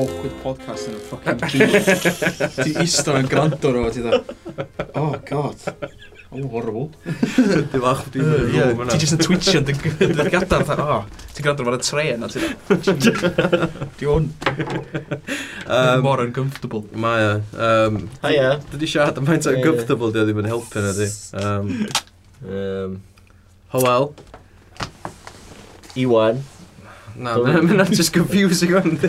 awkward podcast yn y ffocin gyd. Ti eistedd yn gwrando ar o, ti dda. Oh, god. Mae'n horrible. Di fach, di dwi'n Ti jyst yn twitio yn dy gadar, o, ti'n gadar fo'r tren, a ti'n... Di hwn. Mor uncomfortable. Mae e. Haia. Dydi siarad am faint uncomfortable, di o ddim yn helpu na di. Um, um, Howell. Iwan. Na, mae'n just confusing o'n Da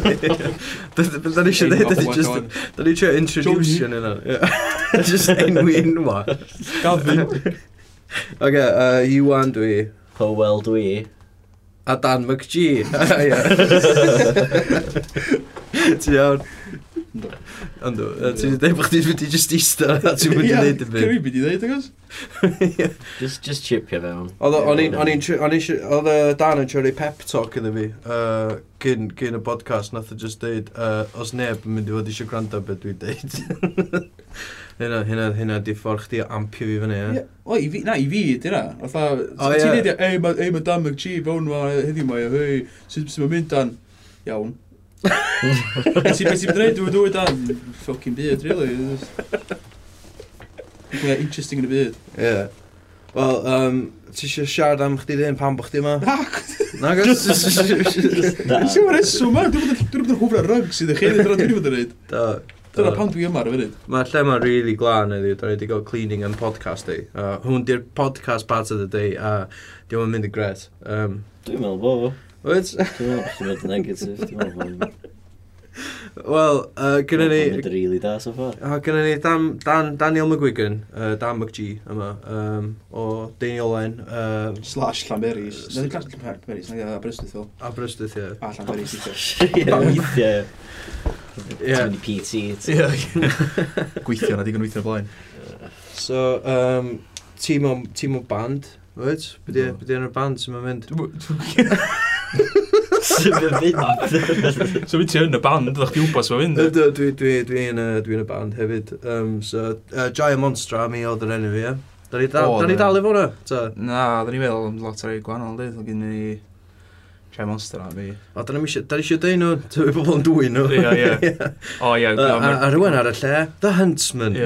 ni eisiau dweud, da ni just... Da ni eisiau introduce yn yna. Just enwi enwa. Gavin. Oce, Iwan dwi. Powell dwi. A Dan McGee. Ti iawn. Ond ti'n dweud bod chdi'n mynd i just eista a ti'n mynd i ddeud y byd. Cymru byd i ddeud, agos? Just, just chipio fe hwn. Oedd y Dan yn siarad pep talk iddo fi uh, cyn, cyn y podcast, nath o just deud, uh, os neb yn mynd i fod eisiau gwrando beth dwi'n deud. Hynna, hynna, hynna di ffordd chdi ampio fi fyny, ie? O, i fi, na, i fi, dyna. Fatha, ti'n dweud, ei, mae Dan McGee fewn ma, heddiw mae, hei, sy'n mynd dan? Iawn. Beth sy'n ti'n byd gwneud? Dwi'n dweud dan ffocin byd, really. Dwi'n interesting yn y byd. Ie. Wel, um, ti eisiau siarad am chdi ddyn pan bo chdi yma? Na, gos. Ti'n mynd reswm ma, dwi'n bod yn hwfra rug sydd eich edrych dwi'n mynd yn reid. Da. Dyna pan dwi yma ar y funud. Mae lle mae'n really glan ydi, dwi'n wedi gael cleaning yn podcast i. Uh, hwn di'r podcast part of the day, a uh, diolch yn mynd i gret. Um, dwi'n meddwl bo. fo. Wyt? Dwi'n meddwl bod yn negatif, dwi'n meddwl. Wel, uh, gyda ni... Dwi'n meddwl really da so far. Uh, gyda ni Dan, Dan, Daniel McGuigan, uh, Dan McG yma, um, o Daniel Owen. Uh, Slash Llanberis. Nid yw'n glas Llanberis, nid yw'n Aberystwyth fel. Aberystwyth, ie. A Llanberis, ie. Ie, weithiau. PT. Ie. Gweithio, na digon weithio blaen. So, um, tîm o, tîm o band, wyt? Bydde, bydde yn y band sy'n mynd? Sut fe so fi ti yn y band, ddech chi wbos fe fynd? Ydw, dwi, dwi, dwi yn, dwi yn y band hefyd. Um, so, uh, Giant Monstra, mi oedd yr enw fi, ie. Da ni dal efo e. hwnna? Na, da ni meddwl lot o'r gwahanol, dwi. Gen ni cael monster na fi. O, da ni eisiau dweud nhw, tyfu pobl yn dwy nhw. Ie, ie. O, ie. A rhywun ar y lle, The Huntsman.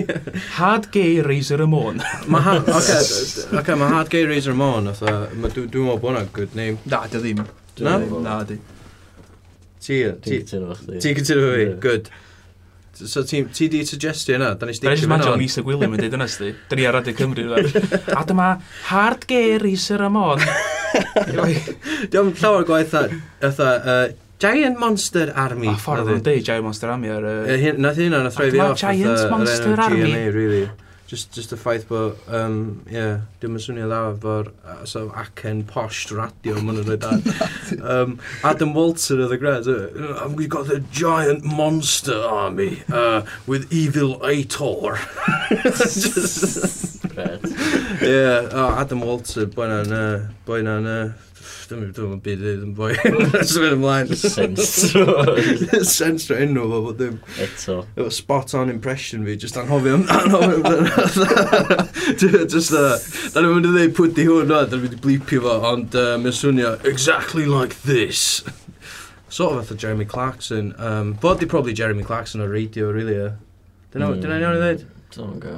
Hard gay Razor y Môn. Mae Had, oce, mae Hard gay Razor y Môn, dwi'n meddwl bod hwnna'n good name. Na, dy ddim. Na? Na, di. Ti, ti, ti cytuno fi, good. So ti, ti di suggestio yna? Da ni sticio fyna. Da ni Lisa Gwilym yn dweud yna sti. Da ni ar Radio Cymru. A dyma Hard Gary Sir Amon. Diolch llawer gwaith eitha uh, Giant Monster Army. A ffordd o'n e. dweud Giant Monster Army ar... Uh, Nath hynna, nath rhaid fi off. Giant Monster Army. Really. Just, just y ffaith bod, um, yeah, dim yn swnio dda efo'r uh, so, acen posh radio maen nhw'n rhaid ar. Um, Adam Walter of the Gred, uh, we've got the giant monster army uh, with evil Aitor. just, yeah, oh, Adam Walter, boi na'n, boen na'n, Dwi'n mynd yn byd iddyn yn boi. Dwi'n mynd ymlaen. Sensro. Sensro enw fo, bod dim. Eto. Efo spot on impression fi, just anhofio am Just, da ni'n mynd i ddweud pwyd i hwn, da ni'n mynd i blipio fo, ond uh, mae'n swnio exactly like this. Sort of fatha Jeremy Clarkson. Um, bod di probably Jeremy Clarkson o radio, really, e. Dyna hmm. ni'n iawn i ddweud? Dwi'n go.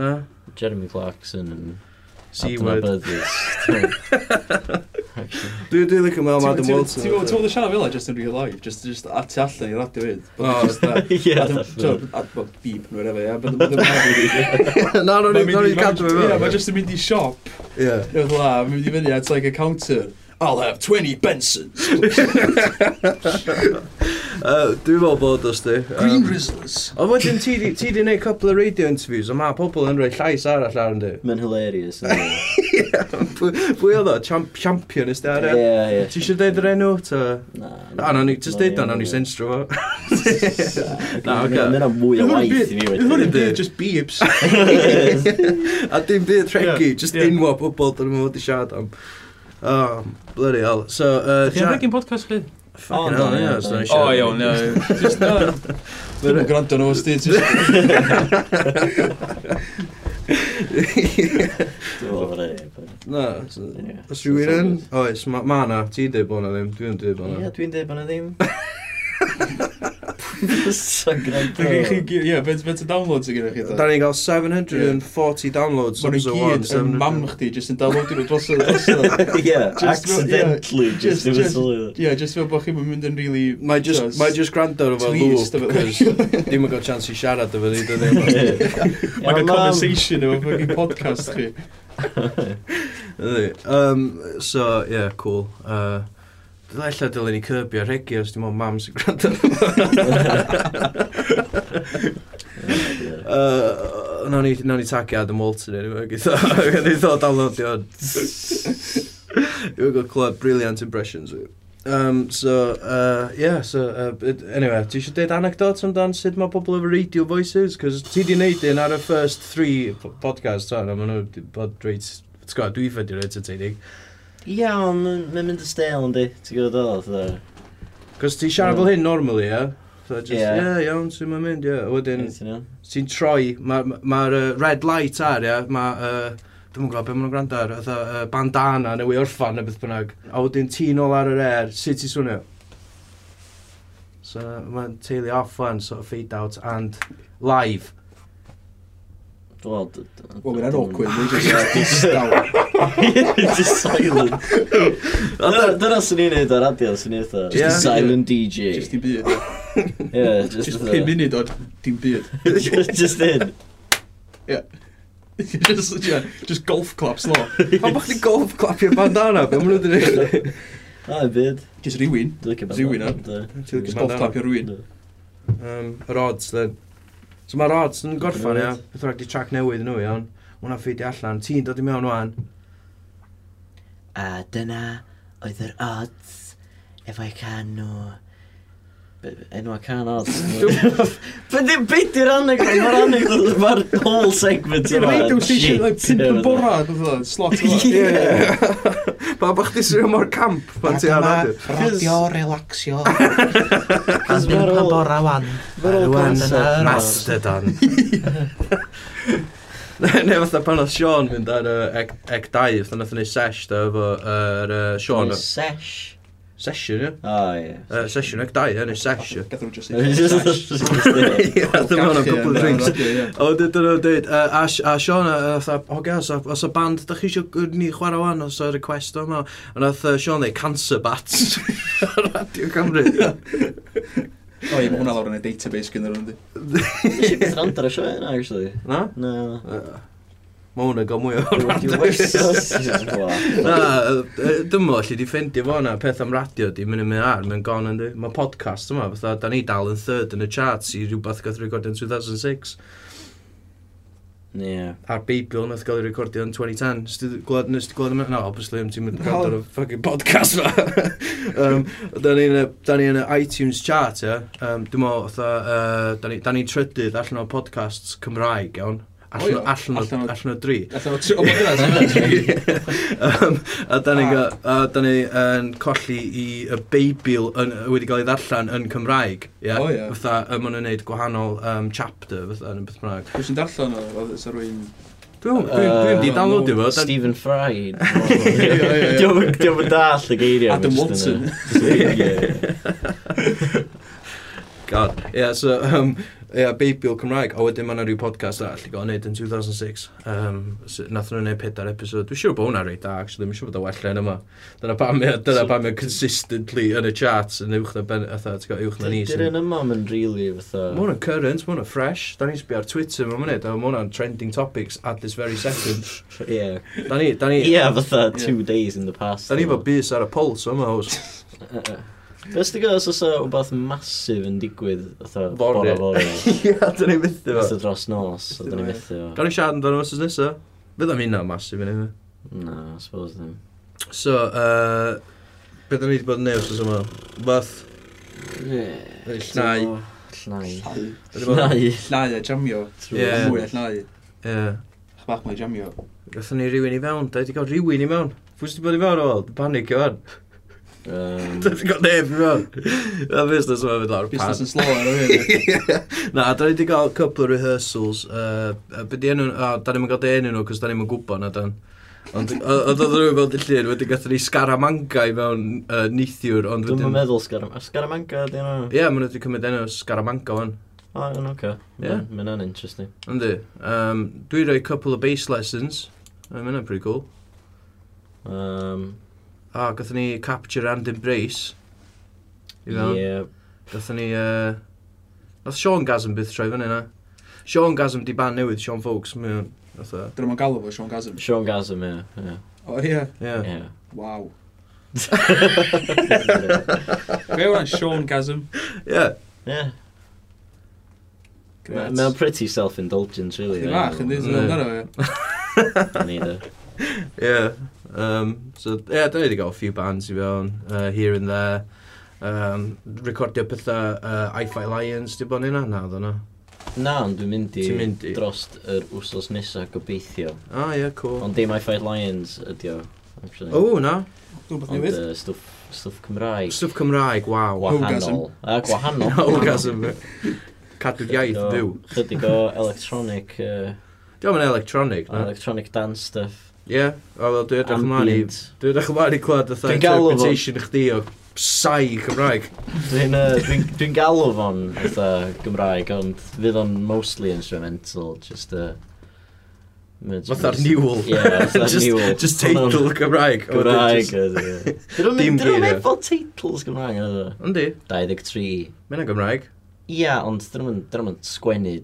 Na? Jeremy Clarkson yn... And... C-word. Dwi dwi'n licio mewn Adam Wilson. Ti'n gwybod siarad fel just in real life, just, just at ati allan i'r radio fyd. O, just Beep, nwy'n efo, ia. Na, no, no, ni'n cadw fe fel. Mae just yn mynd i siop. Ie. Ie, Dwi'n mynd i fyny at like a counter. I'll have 20 Bensons. Uh, Dwi'n meddwl bod os di. Green Rizzlers. Ond wedyn ti di neud couple of radio interviews, ond mae pobl yn rhoi llais arall ar ynddi. Mae'n hilarious. Pwy oedd o? Champion ysdi ar e? Ie, ie. Ti eisiau dweud yr enw? Na. Na, na, ni, just dweud o, na, ni senstro fo. Na, oce. Mae'n mwy o waith i mi wedi. Hwn yn byd, just beeps. A dim byd regi, just unwa pobl dyn nhw'n fod i siarad am. Oh, bloody hell. So, uh, Chi'n rhaid i'n podcast chi? O, oh, no, no, no. O, iawn, no. Just no. Dwi'n gwrando nhw os di. Na, os rhywun yn? Oes, ma na, ti'n dweud bod na ddim, dwi'n dweud bod na. Ie, dwi'n dweud bod na ddim. Sa'n gwneud Ie, beth beth y downloads yn gennych chi? Da ni'n cael 740 downloads. Mae'n gyd yn mam chdi, jyst yn downloadio nhw dros y dros Ie, accidentally, just ddim yn sylwi. Ie, just fel bod chi'n mynd yn really... Mae just, just gwrando efo cos dim yn cael chance i siarad efo ni, dydyn. Mae'n cael conversation efo fucking podcast chi. um, so, yeah, cool. Uh, Dyle dylen ni cyrbio ar os dim ond mam sy'n gwrando. uh, nawn ni, nawn ni tagio Adam Walton anyway, gyda i ddod downloadio hwn. Dwi'n gwybod clywed brilliant impressions. Um, so, uh, yeah, so, uh, anyway, ti eisiau deud anecdotes amdan sut mae pobl efo radio voices? Cos ti di neud un ar y first three podcasts, so, a maen nhw bod reit, ti'n gwybod, dwi fedri reit entertaining. Ie, ond mae'n mynd y stale yndi, ti'n gwybod o, fatha. Cos ti'n siarad fel hyn normally, ie? So just, ie, Ie. yeah, iawn, sy'n ma'n mynd, ie. Yeah. Wedyn, Ti'n iawn? ti'n troi, mae'r ma, ma'r, uh, red light ar, ie, mae, uh, dwi'n gwybod beth maen nhw'n gwrando ar, oedd uh, bandana neu orffan neu beth bynnag. A wedyn ti'n ôl ar yr air, sut ti'n swnio? So mae'n teulu off fan, sort of fade out and live. Wel, d- d- Wel, mae'n awkward, mae'n just distaw. Just silent. Dyna sy'n ni'n neud ar radio, sy'n neud o. Just a silent DJ. Just i byd. Yeah, just... Just 5 munud o'r dim byd. Just in. Just, yeah, just golf claps lo. Pan bach ni golf clapio bandana, be mwyn nhw'n dweud? A, byd. Just rhywun. Rywun ar. Just golf clapio rywun. Um, yr odds, then. So mae'r odds yn gorffan, ia. Beth rhaid i track newydd nhw, iawn. Mwna ffeidio allan. Ti'n dod i mewn o'n A dyna oedd yr odds efo'u can nhw. Enwa can odds. Beth yw'r anegdod? Mae'r anegdod, mae'r whole segment yma. Radio station, like, pimp yn bora, slot yma. Pa bach di sy'n mor camp pan ti ar radio. Radio, relaxio. Pan pimp yn bora wan. Rwan yn mastodon. Neu fatha pan oedd Sean mynd ar uh, eg, eg 2, fatha nath ni sesh da efo yr uh, Sean. Sesh? Session, ie? O, ie. Session eg 2, ie, neu sesh. Gath nhw'n just Ie, gath nhw'n couple of drinks. O, dydyn nhw'n dweud, a Sean, o gas, os o band, da chi eisiau ni chwarae wan, os y request o'n o. A nath Sean dweud, cancer bats. Radio Cymru. O, ie, mae hwnna lawr yn y database gyda nhw'n dweud. Nes i beth rand ar y sioe yna, actually. Na? Na. Uh, Mae hwnna'n gael mwy o radio. Na, dwi'n meddwl allu di ffeindio fo na, peth am radio di, mynd i mynd ar, mae'n gon yn di. Mae podcast yma, fatha, da ni dal yn third yn y charts i rhywbeth gath record yn 2006. Yeah. A'r Beibl nath gael ei recordio yn 2010. Nes ti gwlad, nes ti gwlad yma? No, obviously, am ti'n mynd no. gwrando ar y ffucking podcast ma. um, da ni yn y iTunes chart, ie. Yeah. Um, dwi'n meddwl, da, uh, da ni'n ni trydydd allan o podcasts Cymraeg, iawn. Allan, o, allan, allan, allan o dri. Allan o tri. O, mae'n dweud. A da ni'n ni yn colli i y beibil yn, wedi cael ei ddarllen yn Cymraeg. Yeah? O, ie. Fytha, y maen nhw'n gwneud gwahanol um, chapter, fytha, yn y beth bynnag. Pwy sy'n darllen o? Oedd ys rwy'n... Dwi'n di download i fo. Stephen Fry. Diolch yn dall y geiriau. Adam Walton. God. Ie, yeah, so... Um, Ia, Beibl Cymraeg. A wedyn mae yna rhyw podcast all i gael wneud yn 2006. Um, nath nhw'n gwneud pedair episod. Dwi'n siŵr bod hwnna reit da, actually. Dwi'n siŵr bod o well yn yma. Dyna pam mae dyna pam mae consistently yn y charts yn uwch na ben, atha, ti'n gael uwch na ni. Dyna'n yma mae'n really fatha... Mae hwnna'n current, mae hwnna'n fresh. Da ni'n sbio ar Twitter mewn munud, a mae hwnna'n trending topics at this very second. Ie. Da ni, da ni... Ie, fatha two days in the past. Da ni fo bus ar y pulse yma, hos. Fes ti gwybod os oes rhywbeth masif yn digwydd fatha bore fory? Ia, dyn ni'n mythu fo. Fatha dros nos, a dyn ni'n mythu fo. Gawn ni siarad amdano fo sy'n nesaf. Fydd am hynna masif yn efo. Na, I suppose ddim. So, uh, beth ni wedi bod yn news os yma? Bath? Ie. Llnau. Llnau. Llnau. Llnau a jamio. Ie. Mwy a llnau. Ie. Chbach bach mwy jamio. Gatho ni rhywun i fewn, da wedi cael rhywun i mewn. Fwy sydd wedi bod i fewn o, panic i fan. Um, Dwi'n gael neb i fewn. Na busnes yma fydd lawr. Busnes yn slower o hyn. Na, da ni wedi cael couple of rehearsals. Uh, be di enw, a da ni'n cael de enw nhw, cos da ni'n gwybod na dan. Ond oedd oedd rhywun fel dillun wedi gatho ni Scaramanga i mewn uh, neithiwr. Ond Dwi'n wedyn... meddwl Scaramanga. Scaramanga di enw? Ie, yeah, maen nhw wedi cymryd enw Scaramanga o'n. O, oh, yn oce. Yeah. Mae'n ma interesting. Yndi. Um, dwi roi couple of bass lessons. Mae'n pretty cool. Um, a gatho ni Capture and Embrace. I know? Yeah. Gatho ni... Uh, Nath Sean Gasm byth troi fyny na. Sean Gasm di ban newydd, Sean Folks. Dyna ma'n galw fo, Sean Gasm. Sean Gasm, ie. Yeah, yeah. O, oh, ie? Yeah. Ie. Yeah. Waw. Fe yw'n Sean Gasm? Ie. Ie. Mae'n pretty self-indulgent, really. Dwi'n fach, yn dweud, yn dweud, yn dweud, yn dweud, Um, so, ie, yeah, da ni wedi gael a few bands i fewn, uh, here and there. Um, recordio pethau uh, I-Fi Lions, di bod yn hynna? Na, dda Na, Na, ond dwi'n mynd i, mynd i? drost yr wsos nesaf gobeithio. Ah, ie, yeah, cool. Ond dim iFi Lions ydi o, actually. O, na. Rhywbeth newydd. Ond uh, stwff stwff Cymraeg. Stwff Cymraeg, waw. Gwahanol. A gwahanol. Orgasm. Cadw'r iaith fyw. Chydig o electronic... Uh, Diolch yn electronic, na? Electronic dance stuff. Ie, o wel dwi'n edrych ymlaen i... Dwi'n edrych ymlaen i clywed fatha interpretation chdi o sai Cymraeg. Dwi'n uh, dwi, dwi galw fo'n fatha Gymraeg, ond fydd o'n mostly instrumental, just a... Fatha'r niwl. Ie, Just teitl Gymraeg. Oh, Gymraeg, ydy. Dim gyd. Dyn nhw'n efo teitls Gymraeg, ydy. Yndi. 23. Mae'n Gymraeg. Ia, ond dyn nhw'n sgwennu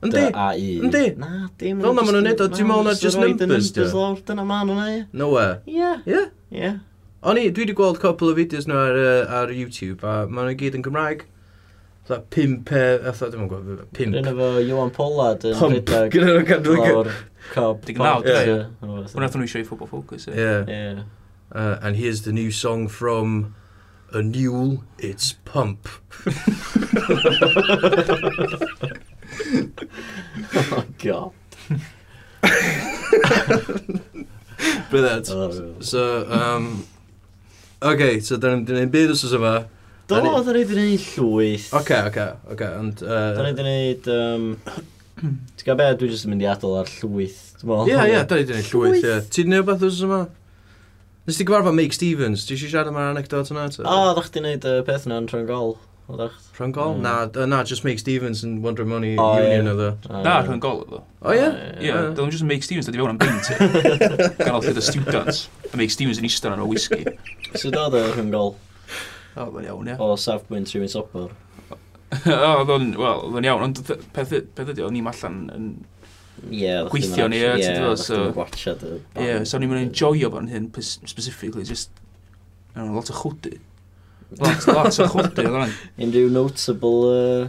Yndi. A i. Yndi. Na, dim... Fel na maen nhw'n neud o, ti'n meddwl na just numbers, di? Lawr, dyna maen nhw'n neud. No way. Ie. Ie? Ie. O'n i, dwi wedi gweld couple o fideos nhw ar, uh, ar YouTube, a maen nhw'n gyd yn Gymraeg. Tha, pimp, e, atho, dim ond gwybod, pimp. Ryn efo Iwan Pollard yn Pump, rhedeg gyda nhw'n cadw lawr cob. Dig nawr, ie. Hwna nhw eisiau i Football Focus, ie. Ie. Uh, and here's the new song from a newel, it's Pump. oh, God. Brilliant. Oh, so, um, OK, so da ni'n gwneud byd os oes yma. Do, da ni'n gwneud llwyth. OK, OK, OK. And, uh, da ni'n gwneud... Um, Ti'n gael beth, dwi jyst yn mynd i adael ar llwyth. Ie, ie, da ni'n gwneud llwyth, ie. Ti'n gwneud beth os yma? Nes ti gyfarfod Mike Stevens, ti eisiau siarad am yr anecdot yna? O, ddech ti'n gwneud y peth yna yn Trangol. Rhyngol? Mm. Na, na, just Make Stevens yn Wonder Money oh, Union oedd o. Na, rhyngol oedd o. Oh, o oh, ie? Ie, dylwn just Make Stevens, dod i fewn am bint. Ganol oedd gyda students. A Make Stevens yn eistedd yn o whisky. So doedd o rhyngol? O, mae'n iawn, ie. O safbwynt rhywun sopor. O, wel, oedd o'n iawn, ond peth ydi, o'n ni'n allan yn yeah, gweithio ni, ie, ti'n dweud, so... Ie, so o'n i'n enjoyo fan hyn, specifically, just, a lot o chwdy. Lot, lot o chwdy oedd hwn. Unrhyw notable uh,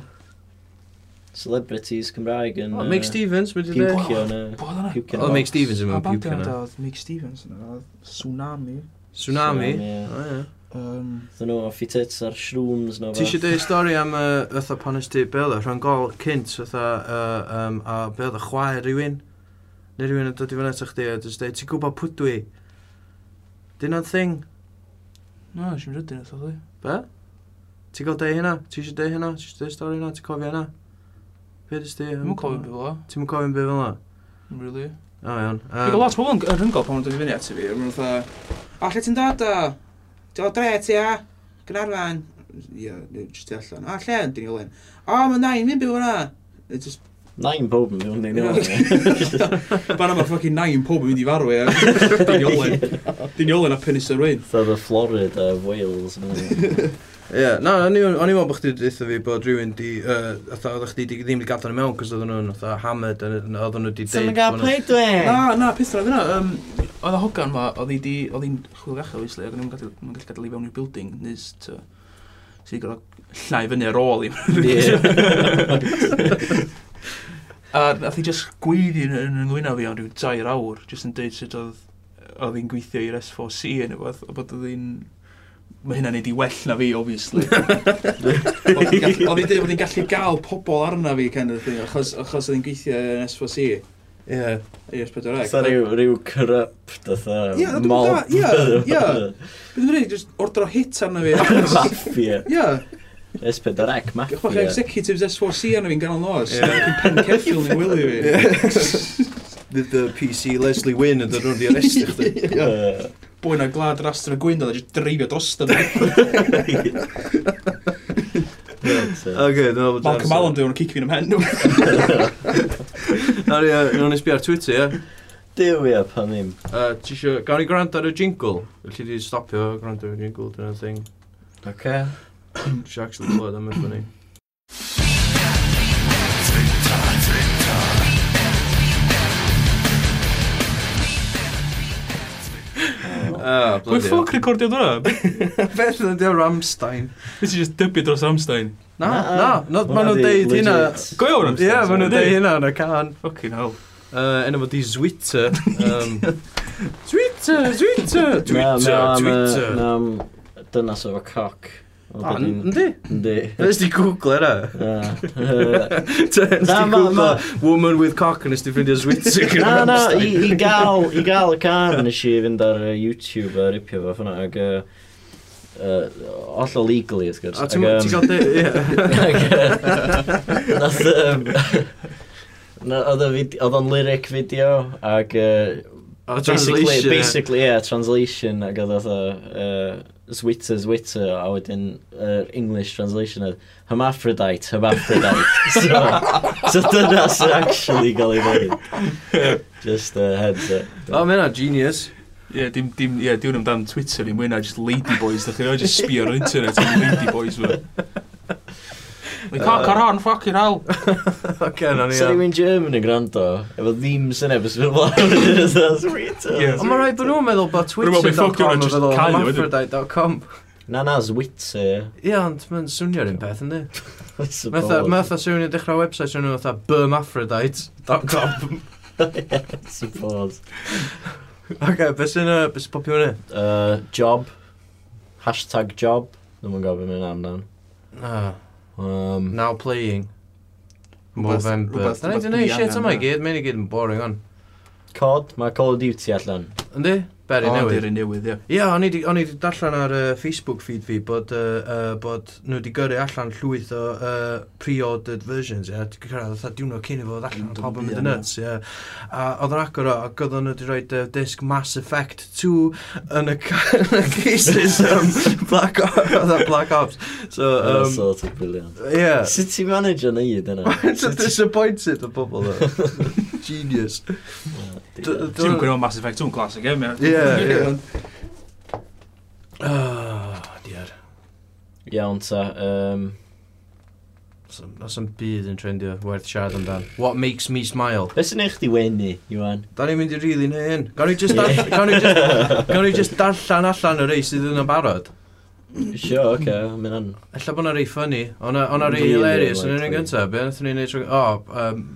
celebrities Cymraeg yn... O, Mick uh, Stevens wedi dweud. Piwcio yna. O, Mick Stevens yma, piwcio yna. Oedd Mick Stevens yna, Tsunami. Tsunami? O, ie. Um, Dyn nhw off i tits ar shrooms no Ti eisiau dweud stori am uh, ytho pan ysdi Bela, rhan gol cynt ytho uh, um, a Bela chwaer rhywun neu rhywun yn dod i fyny eto chdi a dweud ti'n gwybod pwy dwi dyna'n thing No, nes i'n rydyn wrth dwi. Be? Ti'n cael deu hynna? Ti eisiau deu hynna? Ti eisiau deu stori hynna? Ti'n cofio hynna? Be dys di? Ti'n cofio'n byd fel o? Ti'n cofio'n byd fel o? Really? O, iawn. Um, lot o bobl yn rhyngol pan mae'n dod i fyny ati fi. Mae'n fatha, a lle ti'n dod o? Ti'n o dre ti a? Gynarfan? Ie, jyst ti allan. A lle yn dyn ni olyn? O, mae nain, mi'n byw yna. Just Nain pob yn mynd i'n ei wneud. Banna mae ffocin nain pob yn mynd i farw e. Dyn ni olyn. Dyn ni olyn a penis Penisar Wyn. Fatha Florida, Wales. Ie, na, o'n i'n meddwl bod chdi ddeitha fi bod rhywun di, atha, oedd chdi ddim wedi gadael nhw mewn, cos oedd nhw'n, atha, hammered, oedd nhw wedi deud... Sa'n gael paid dwe? Na, na, peth roedd yna, oedd y hogan ma, oedd hi di, oedd hi'n chwilgach o Islay, oedd nhw'n gallu gadael i fewn i'r building, nes, to, sy'n gael llai fyny ar ôl i. A nath hi just gweiddi yn ynghlyn â fi am rhyw dair awr, just yn deud sut oedd oedd hi'n gweithio i'r S4C yn y fath, bod oedd hi'n mae hynna'n neud i well na fi, obviously. Oedd hi'n dweud bod hi'n gallu gael pobl arna fi, kind of thing, achos, achos oedd hi'n gweithio yn S4C. Ie. Ie, S4C. Oedd rhyw, rhyw corrupt, oedd yeah, mol. Ie, ie. Bydd yn rhaid, just ordro hit arna fi. Mafia. Ie. S4C, mafia. Gwch bach executives S4C arna fi'n ganol nos. Ie. Pen ceffil ni'n wylio fi ddydd y PC Leslie Wynn yn dod nhw'n di arestio chdi. Bwy na glad rastro gwyn oedd wedi dreifio dros dyn uh, Ok, dyna bod... Malcolm Allen dwi'n cic fi'n ymhen nhw. Nawr ia, nhw'n sbi ar Twitter, ia? Dyw ia, pan ddim. Ti isio, gawn ni gwrando ar y jingle? Felly di stopio gwrando ar y jingle, dyna'r thing. Ok. Ti actually clywed am y ffynnu. Oh, Pwy ffoc recordio dwi'n hwnna? Beth yn o Ramstein? Nes i just dybio dros Ramstein. Na, na, na, ma' nhw'n deud hynna. Go iawn Ramstein? Ie, ma' nhw'n deud hynna yn y can. Fucking hell. Uh, enw fod i Zwitter. Um, Zwiter, Twitter, Zwiter, Zwiter. Na, na, dynas o'r coc. Yndi? Yndi. Nes di google yna? Nes di google woman with cock nes di ffrindio Zwitzig Na, na, i, i, gael, i gael y car nes i fynd ar YouTube a ripio fo ffynna ac uh, oll o legally wrth gwrs. A ti'n gael dweud? Nath... Oedd o'n lyric fideo ac... Uh, oh, translation. Basically, yeah, translation ag oedd oedd Zwitter, Zwitter, a wedyn yr uh, English translation oedd hermaphrodite, hermaphrodite. so, so dyna sy'n actually gael ei fod. Just a uh, heads up. O, mae hynna genius. Ie, yeah, dim, dim, ie, yeah, diwn amdan Twitter i mwyna, just ladyboys, dych chi'n just sbio ar internet am ladyboys fe. Mae'n cock ar hon, ffocin hell. Oce, na ni. So rhywun German yn gwrando, efo ddim syneb ys fy'n blaen. Ond mae rhaid bod nhw'n meddwl bod twitter.com yn feddwl hermaphrodite.com. Na na, Zwitser. Ie, ond mae'n swnio'r un peth, ynddi? Mae'n fatha swnio dechrau website swnio fatha bermaphrodite.com. Suppose. Oce, beth sy'n popio hwnni? Uh, job. Hashtag job. Dwi'n no, gofyn mynd amdan. Ah. Um, Now playing. Movember. Da ni wedi gwneud shit yma i gyd, mae'n i gyd yn boring on. Cod, mae Call of Duty allan. Yndi? Beri oh, newydd. Beri newydd, ie. Ie, o'n i wedi darllen ar uh, Facebook feed fi bod, uh, uh, bod nhw wedi gyrru allan llwyth o uh, pre-ordered versions, ie. Yeah. Dwi'n cyrraedd oedd diwrnod cyn i fod allan, pobl yn mynd yn nuts, ie. A oedd yn agor o, ac oedd nhw wedi rhoi uh, disc Mass Effect 2 yn y, yn y cases um, Black, Ops, Oedd Black Ops. So, um, That's sort of brilliant. Ie. Yeah. Sut ti'n manager neud yna? It's a disappointed o bobl, Genius. Ti'n gwneud Mass Effect 2 yn classic, ie? Ie, ie. Oh, diar. Iawn ta. Um... Os am byd yn trendio, werth siarad amdan. What makes me smile? Be sy'n eich di wenu, Iwan? Da ni'n mynd i rili neu hyn. Gawn ni just, yeah. gawn ni just, gawn ni just darllen allan y rei sydd yn y barod. Sure, oce, okay, mynd an. Ella bod na rei ffynnu. O'na rei hilarious yn yr un gyntaf. Be nath ni'n neud... trwy... O, um,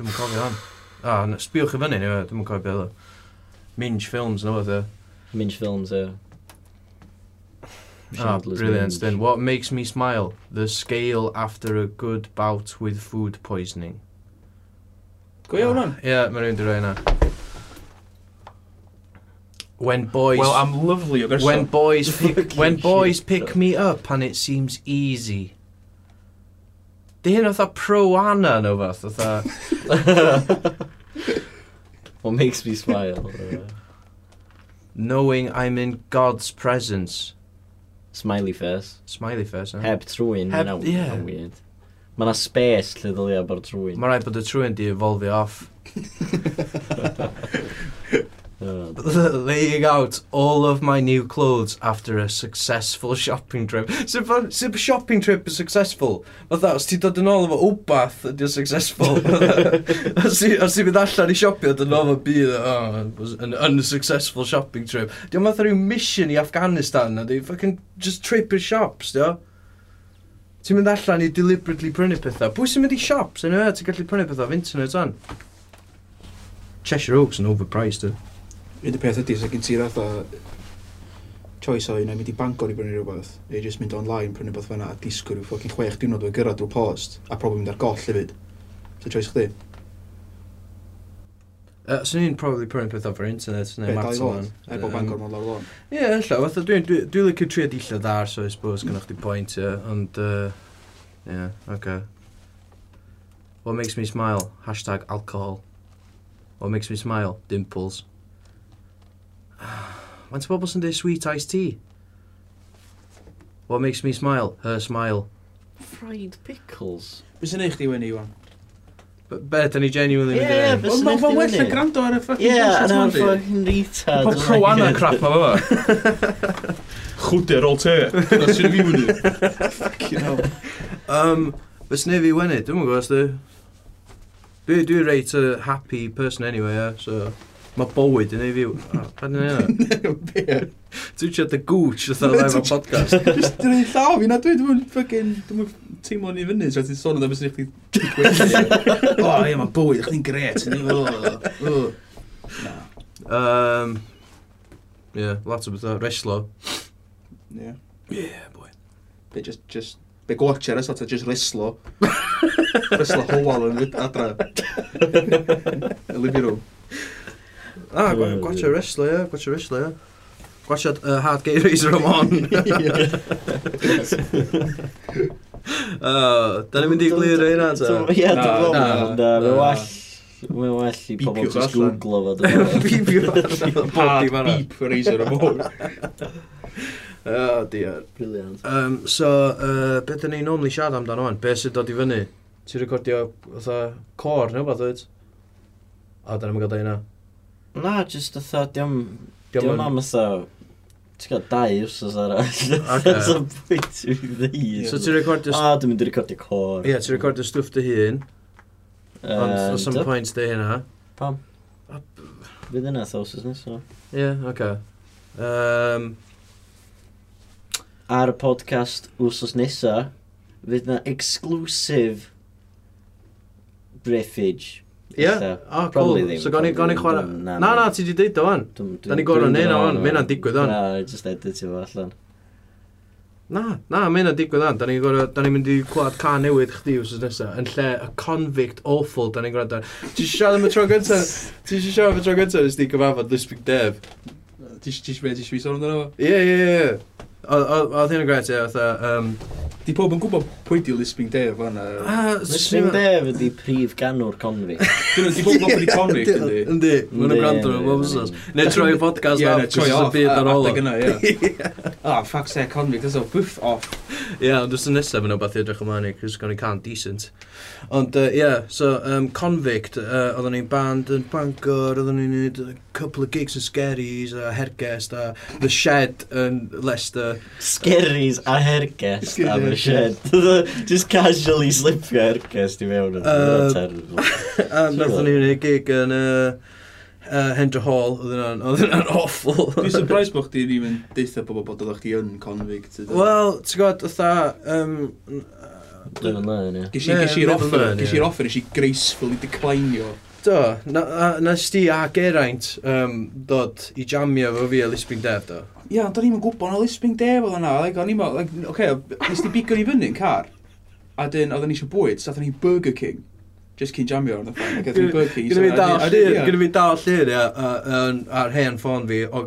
dwi'n cofio hon. O, sbiwch i fyny, dwi'n cofio beth o. Minge Films, no other. Minge Films, yeah. Ah, brilliant. Then what makes me smile? The scale after a good bout with food poisoning. Go iawn hwn? Ie, yeah, mae rhywun di roi yna. When boys... Well, I'm lovely o. When boys, pick, when boys pick me up and it seems easy. Di hyn oedd pro Anna no fath, oedd What makes me smile? Knowing I'm in God's presence. Smiley face. Smiley face, eh? Heb trwy'n Heb- nawr. ie. weird. Mae yna space lle ddylia bod trwy'n. Mae rhaid bod y trwy'n di evolve off. laying out all of my new clothes after a successful shopping trip. Sut bod shopping trip yn successful? Fatha, os ti dod yn ôl efo wbath ydy o'n successful. os ti mynd allan i siopio, dyn yn ôl efo bydd, oh, was an unsuccessful shopping trip. Diolch fatha rhyw mission i Afghanistan, a di, fucking just trip i'r shops, diolch. Ti'n mynd allan i deliberately prynu pethau. Pwy sy'n mynd i shops? Yn ti'n gallu prynu pethau o'r internet o'n? Cheshire Oaks yn overpriced, eh? Un o peth ydy, sef gen ti'r atho choice o un mynd i Bangor i brynu rhywbeth, neu just mynd online prynu beth fanna a disgwyl rhyw ffocin chwech diwrnod o'i gyrraedd drwy post, a probably mynd ar goll hefyd. So choice chdi? Uh, so ni'n probably prynu peth o'r internet neu Amazon. Er bod Bangor mae'n lawr lôn. Ie, illa. Fatha dwi'n dwi, dwi licio trio dillio ddar, so I suppose gynnwch chi pwynt, ie. Ond, ie, yeah, okay. What makes me smile? Hashtag alcohol. What makes me smile? Dimples. Mae'n bobl sy'n dweud sweet iced tea. What makes me smile? Her smile. Fried pickles. Be sy'n eich di wyni, Iwan? Be, da ni genuinely mynd i Ie, be sy'n eich di Mae'n well yn gwrando ar y ffucking Ie, yn am ffucking retard. Mae'n pro anna crap ma fo. Chwder ol te. Dyna sy'n fi wyni. Fucking hell. Um, be sy'n fi di wyni? Dwi'n mwyn gwrs, dwi. Dwi, dwi reit a happy person anyway, yeah, so... Mae bywyd yn ei fyw. Pa'n yna? Dwi'n siarad y gwch oedd o'n efo podcast. Dwi'n ei llaw fi na dwi, dwi'n ffogin, dwi'n teimlo ni fyny, tra ti'n sôn am beth sy'n eich di O, ie, mae bywyd, eich di'n gret. Um, yeah, lot o bethau, reslo. Ie. Yeah, boy. Be, just, just, be gwatcher as ata, just reslo. reslo hoel yn adra. Y Living room. Ah, gwa- gwatsio wrestler, ie, gwatsio wrestler, ie. Gwatsiad uh, Hard Gay Razor am on. Uh, Da ni'n mynd i glir ei hynna, ta? Ie, Na, dwi'n na, gwybod. Na, na. mae'n well... Mae'n well i Bipiwch pobl jyst allan. googlo fo. dwi'n meddwl. Bibio Hard bob dim beep razor am hwn. Oh dear. Brilliant. Um, so, uh, beth ydyn ni'n normally siarad amdano fan? Be sydd dod i fyny? Ti'n recordio, fatha, cor neu beth oed? A da ni'n gael dweud hynna. Na, jyst fatha, diom... Diom am fatha... Ti'n gael dau wrsos arall. Okay. so pwynt i fi ddeud. So ti'n recordio... A, dwi'n mynd i recordio cor. Ie, ti'n recordio stwff dy hun. Ond oes am point dy hynna. Pam? Fydd yna thawsos nesaf. Ie, oce. Um, Ar y podcast wrsos nesaf, fydd yna exclusive briffage Ie? O, cool. So gawn ni chwarae... Na, na, ti di deud o fan. Da ni gorau neud o fan. Mae hynna'n digwydd o'n. Na, just edit i fo allan. Na, na, mae hynna'n digwydd o'n. Da ni'n gorau... Da ni'n mynd i clywed ca newydd chdi wrth nesaf. Yn lle y convict awful da ni'n gwrando. Ti eisiau siarad am y tro gyntaf? Ti eisiau siarad am y tro gyntaf? Nes di gyfarfod Lisbig Dev. Ti eisiau siarad am y tro gyntaf? Ie, ie, ie. Oedd hynna'n gret, ie. Di pob yn gwybod pwy di Lisping Dave fan na? Ah, Lisping Dave ydi prif ganwr Conwy. Dyn di pob yn gwybod Conwy, ydi? Yndi, mae'n gwrando mewn bob wsos. Neu troi podcast off, cos y byd ar ôl. Ah, ffac se Conwy, dyn nhw, bwff off. Ie, ond dwi'n nesaf yn obath i edrych ymlaen i, cos gan i can decent. Ond, ie, yeah, so, um, Convict, uh, oedden ni'n band yn Bangor, oedden ni'n neud a couple of gigs yn Scaries, a Hergest, a The Shed yn Leicester. Scaries a Hergest, a The shed. Just casually slipio ercest i mewn. Nath o'n i'n ei gig yn uh, Hendra Hall, oedd yna'n yna awful. Dwi'n surprised bod chdi ddim yn deitha pobl bod oeddech chdi yn convict. Wel, ti'n gwybod, oedd Um, Level 9, ie. Gysi'r offer, i'r offer, gysi'r gracefully declinio. Do, nes di a Geraint um, dod i jamio fo fi a Lisbon Dev, do ia, ond o'n i'n gwybod, o'n lisping de fel yna. Like, o'n i'n meddwl, like, oce, okay, nes di bigo ni fyny yn car. A dyn, oedden ni eisiau bwyd, sath o'n i'n Burger King. Just cyn jamio ar o'r dda. Gynnu fi dal llun, gynnu fi dal llun ar hen ffôn fi o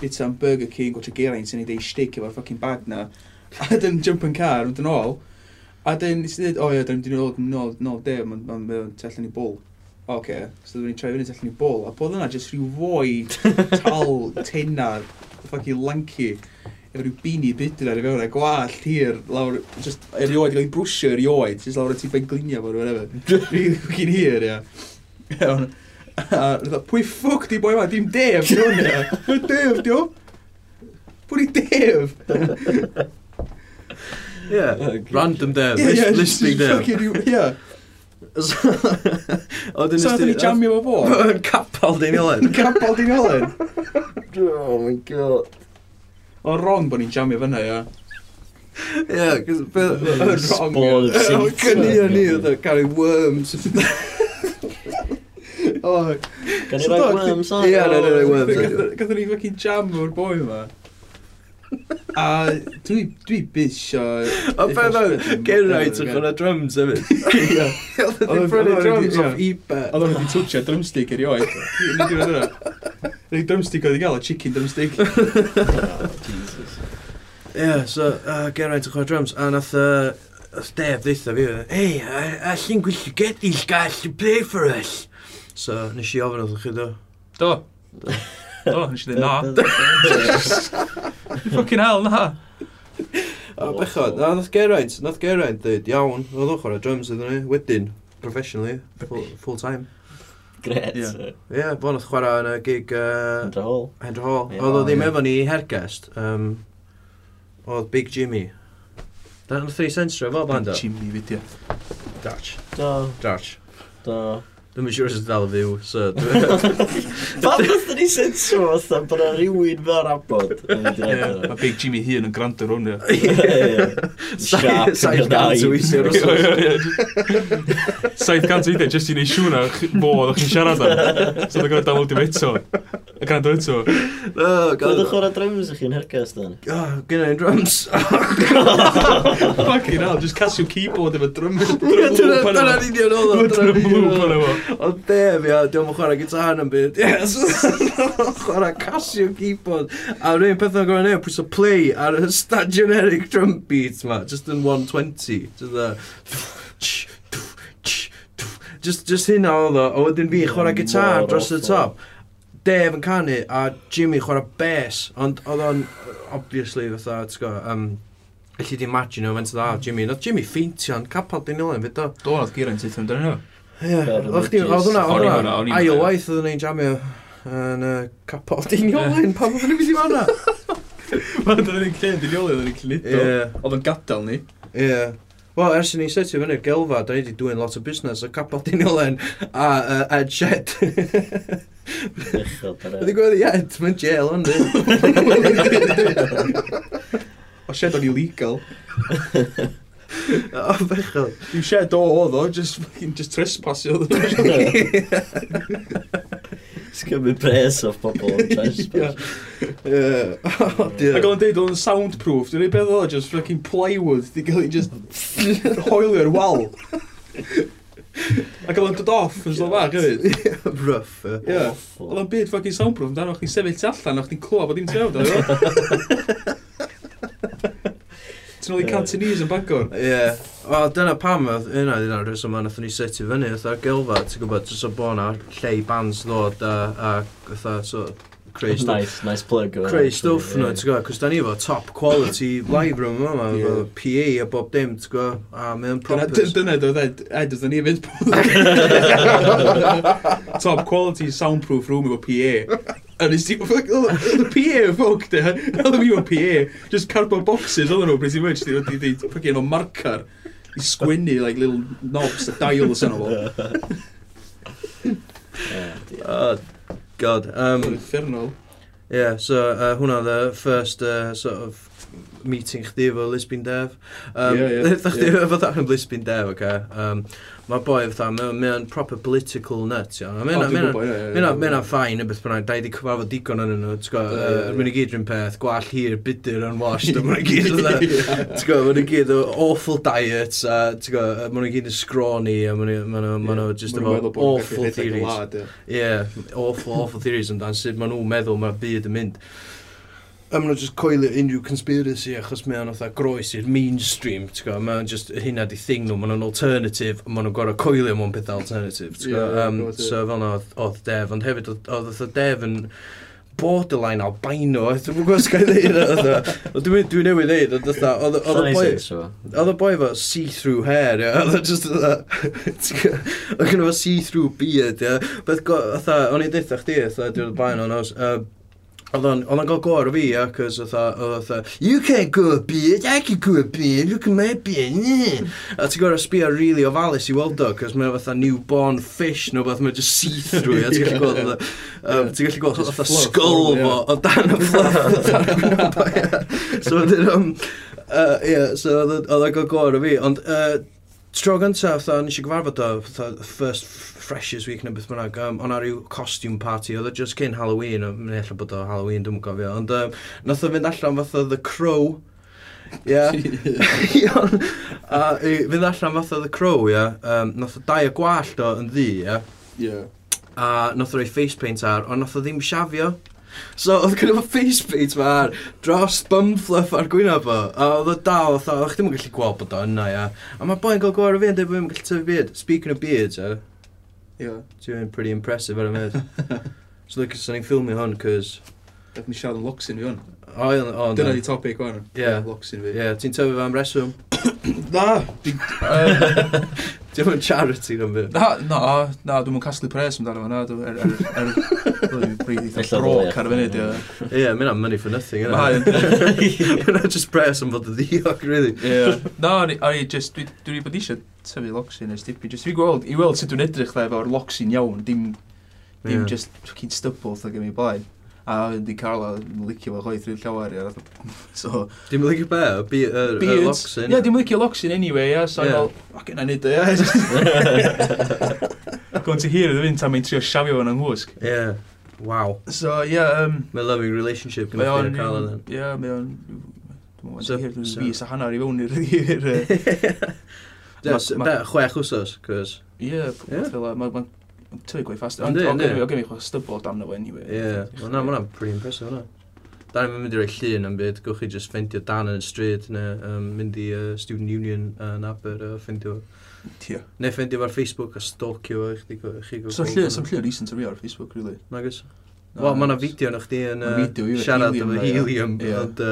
bit am Burger King o Tregeirain sy'n ei ei shtig efo'r fucking bag na. A dyn jump yn car, yn ôl. A dyn, nes i ddweud, o ie, dyn ni'n ôl, nôl, nôl, de, mae'n ma, mynd allan i bwl. Oce, okay. so dyn ni'n troi fyny allan i bwl. A bod yna jyst rhyw foi tal, tennar, fucking lanky efo rhyw bini bydr ar y fewn a gwallt hir lawr, just erioed, gael ei brwsio erioed, just lawr y ti'n benglunio fo, whatever. Rhyw Rwy'n hir, ia. Iawn. A pwy ffwc di boi ma? Dim Dave, di hwnna. E? Dave, di o? Pwy di Dave? Yeah, oh, random Dave, yeah, yeah, listening Dave. Yeah. So, oedden so, ni jamio fo fo? Yn capal dyn Olen. Capal dyn Olen. Oh my god. O'n wrong bod ni'n jamio fyna, ia. Ie, cos... Yn wrong. Spawn of Satan. O'n o'n ni, oedd e, ni, o'n Gan i roi worms on? Ie, na, na, roi worms on. Gatho ni fucking jam o'r boi yma. A dwi, dwi bisio... O fe mewn, Geraint yn chwarae drums hefyd. Ie. Oedd yn prynu drums off eBay. Oedd yn twtio drumstick erioed. Nid yw'n dweud. Nid drumstick oedd i gael, a chicken drumstick. Jesus. Ie, so uh, Geraint yn chwarae drums, a nath uh, Dave ddeitha fi, e, Hey, a llyn gwyllio gedill gall play for us. So, nes i ofyn wrthych chi do? Do. Do, nes i ddweud na. Fucking hell, na. A bechod, na, nath Geraint, nath Geraint dweud, iawn, oedd ochr o drums iddyn ni, wedyn, professionally, full, full time. Gret. Ie, yeah. bo nath chwarae yn y gig... Uh, Hendra Hall. Hendra Hall. Oedd o ddim efo ni hergest, um, oedd Big Jimmy. Nath ei sensor fo, band o? Big Jimmy, fideo. Darch. Do. Darch. Do. Dwi'n siŵr sydd dal y fyw, so... Fan oedd ni sensor fatha bod yna rhywun fel rabod. Mae Big Jimmy hun yn gwrando rhwng ni. Saith gant o weithio. Saith gant o weithio, jyst i neud siŵr na fo oedd chi'n siarad am. So dwi'n gwrando am dim eto. Y gwrando eto. Gwyd o'ch o'r drums i chi'n hergas dan? Gynna i'n drums. Fucking hell, just casio keyboard efo drum. Dyna drums. Dyna'n union oedd o. Dyna'n union oedd o. Ond def, ia, diolch yn chwarae gitar yn byd. Yes! chwarae Casio keyboard. A rhywun peth o'n gwneud neud, pwys o play ar y sta generic drum beat ma, just yn 120. Just a... Just, just hynna oedd o, a wedyn fi chwarae gitar dros y top. Dave yn canu a Jimmy chwarae bass, ond oedd o'n, obviously, fatha, ti'n go, um, Alli di imagine o, fent dda, Jimmy. Nath Jimmy ffeintio'n capal dyn nhw'n fe do. Do, nath Geraint eithaf amdano nhw. Ie, oedd hwnna, oedd hwnna, ail waith oedd hwnna'n jamio yn y capol. Di'n iolyn, pam oedd hwnna'n mynd i fanna? Mae'n dod yn clyn, di'n iolyn oedd yn cludo. Oedd yn gadael ni. Ie. Wel, ers i ni setio fyny'r gelfa, da ni wedi dwi'n lot o busnes o capol Diniolen a uh, Ed Shed. Ydy gwedd i Ed, mae'n jail ond. O Shed o'n illegal. O, bechod. Dwi'n shed o oedd o, just, fucking, just trespassio oedd Just cymryd pres off pobl yn trespass. Ac oedd o'n deud o'n soundproof, dwi'n ei beth oedd just fucking plywood, di gael ei just hoelio'r wal. Ac oedd o'n dod off yn slo fach hefyd. Rough. Oedd o'n byd fucking soundproof, dan o'ch chi'n sefyll allan, o'ch chi'n clywed bod dim tu mewn. Ti'n ôl i Cantonese yn Bangor? Ie. Yeah. Wel, dyna pam, oedd yna ddyn rhywbeth yma nath ni setio fyny, oedd gylfa, ti'n gwybod, dros o bo na lle i bands ddod a, a oedd so, creu stwff. Nice, nice plug. Creu stwff nhw, ti'n gwybod, cos da ni efo top quality live room yma, efo PA a bob dim, ti'n gwybod, a mae'n proper. Dyna dod Ed, Ed, da ni fynd Top quality soundproof room efo PA. And it's the, the PA folk de, oedd fi o'n PA, just cardboard boxes oedd nhw, pretty much, di, di, di, ffocin o marcar i sgwynnu, like little knobs, a dial os yna fo. Oh, oh, God. Um, Infernal. Yeah, so uh, hwnna the first uh, sort of meeting chdi efo Lisbon Dev. Um, yeah, yeah, chdi yeah. efo yn Lisbon Dev, oce. Okay? Um, Mae boi fatha, mae o'n proper political nut, ia. Mae o'n ffain y beth bynnag, da i di cyfarfod digon yn nhw, ti'n gwybod, mae'n i gyd rhywun peth, gwall hir, bidyr, unwashed, mae'n i gyd, ti'n gwybod, mae'n i gyd o awful diets, a ti'n gwybod, mae'n i gyd yn scrawny, a mae'n o just efo awful theories. Ie, awful, awful theories amdan, sut maen nhw'n meddwl mae'r byd yn mynd a maen nhw'n just coelio unrhyw conspiracy achos mae o'n otha groes i'r mainstream, ti'n gwybod, mae o'n just hynna di thing nhw, maen nhw'n alternative, maen nhw'n gorau coelio mewn peth alternative, ti'n gwybod, yeah, um, so fel yna oedd Dev, ond hefyd oedd oedd Dev yn borderline albino, dwi'n gwybod os gael oedd ddeud, dwi'n dwi newid ei ddeud, oedd y boi, oedd y boi efo see-through hair, oedd e just, oedd gynnu fo see-through beard, beth, oedd o'n i ddeitha chdi, oedd dwi'n blaen o'n os, Oedd o'n gael gwr o fi, ia, cos oedd oedd You can't go a beard, I can go a beard, look at my beard, yeah. A ti'n gwrdd sbio really ofalus i weld o, cos mae fatha newborn fish no, beth, mae'n just see-through, ia, ti'n gallu gweld, ti'n gallu gweld fatha skull fo, o dan y fluff, o So, oedd o'n, ia, um, so oedd o'n gael gwr o fi, ond Tro gyntaf, fatha, nes i gyfarfod o, fatha, first freshers week neu beth bynnag, um, ond ar ryw costume party, oedd o just cyn Halloween, o, mynd eich bod o Halloween, dwi'n gofio, ond um, nath o fynd allan fatha The Crow, ia, yeah. a fynd allan fatha The Crow, ia, yeah. um, nath o dau o gwallt o yn ddi, ia, yeah. yeah. a nath o roi face paint ar, ond nath o ddim siafio, So, oedd gen i face paint ma ar dros bum fluff ar gwynaf o. A oedd o dal, oedd o'ch ddim yn gallu gweld bod o yna, ia. A mae boi'n gael gwar o fi yn dweud bod fi'n gallu tyfu beard Speaking of beards, ia. Ie Ti'n pretty impressive ar y med. so, look, sa'n i'n ffilmio hwn, cos... Dach ni siarad yn locsyn fi hwn. O, o, Dyna di topic hwn. Ie. Locsyn fi. Ie, ti'n tyfu fe am reswm? Na. Diolch mynd charity nhw'n byd. Na, na, na, dwi'n mwyn casglu pres amdano fo, na, dwi'n er, er, er, bryd eitha broc ar y funud, ie. Ie, mae'n am money for nothing, ie. Mae'n just pres am fod y ddiog, really. Ie. Na, a i just, dwi'n bod eisiau tyfu loxin ers dipi, just fi gweld, i weld sut dwi'n edrych dda efo'r loxin iawn, dim, dim just fucking stubble, thag gen i blaen. A di Carla licio fo chwaith rhywun llawer. Ia. So, dim yn licio be? Y uh, Loxin? Ie, yeah, dim licio Loxin anyway. Ia. So, yeah. fel, o, gen i nid o. Gwnt i hir ydw fynd tam i'n trio siafio fo'n ynghwsg. Ie. Yeah. Wow. So, ie... Yeah, um, mae loving relationship gyda chdi a Carla then. Ie, yeah, mae o'n... So, meddwl, so. Fi sa hanner i fewn i'r... i'r uh, chwech wsos, cos... Ie, yeah, yeah. mae tyfu gwaith fast. Ond o'n i chwa stybol dan nhw anyway. Ie, na, mae'n pretty impressive hwnna. Da ni'n mynd i roi llun am byd, gwch chi just fendio dan yn y stryd, neu um, mynd i uh, Student Union uh, yn Aber a uh, fendio... Tio. Neu fendio ar Facebook a stalkio fo, chdi go... So llun, sam llun recent ar ar Facebook, really. Na gys. Wel, mae yna fideo yn chdi yn uh, siarad efo helium, ond...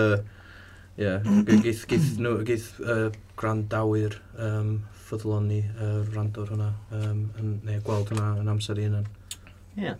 Ie, geith, geith, geith uh, grandawyr um, ffyddlon ni uh, rand o'r hwnna, um, yn, neu gweld hwnna yn amser un yn. Ie.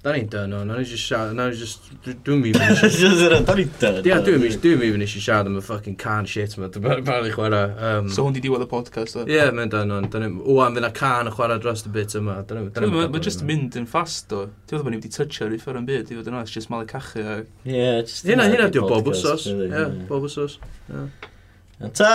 Da ni'n dyn o'n, o'n i just siarad, o'n i just, dwi'n mi fynd eisiau... Da ni'n dyn? Ie, dwi'n mi fynd eisiau siarad am y fucking can shit ma, dwi'n barod i chwarae. Um, so hwn di diwedd y podcast o? Ie, mae'n dyn o'n, wwan fydd na can y chwarae dros y bit yma. Mae'n just mynd yn fast o, ti'n fawr bod ni wedi tytio rhyw ffordd yn byd, i fod yn oes, just malu cachu a... Ie, just... Hynna, hynna diw bob wsos, ie, bob wsos. Ta!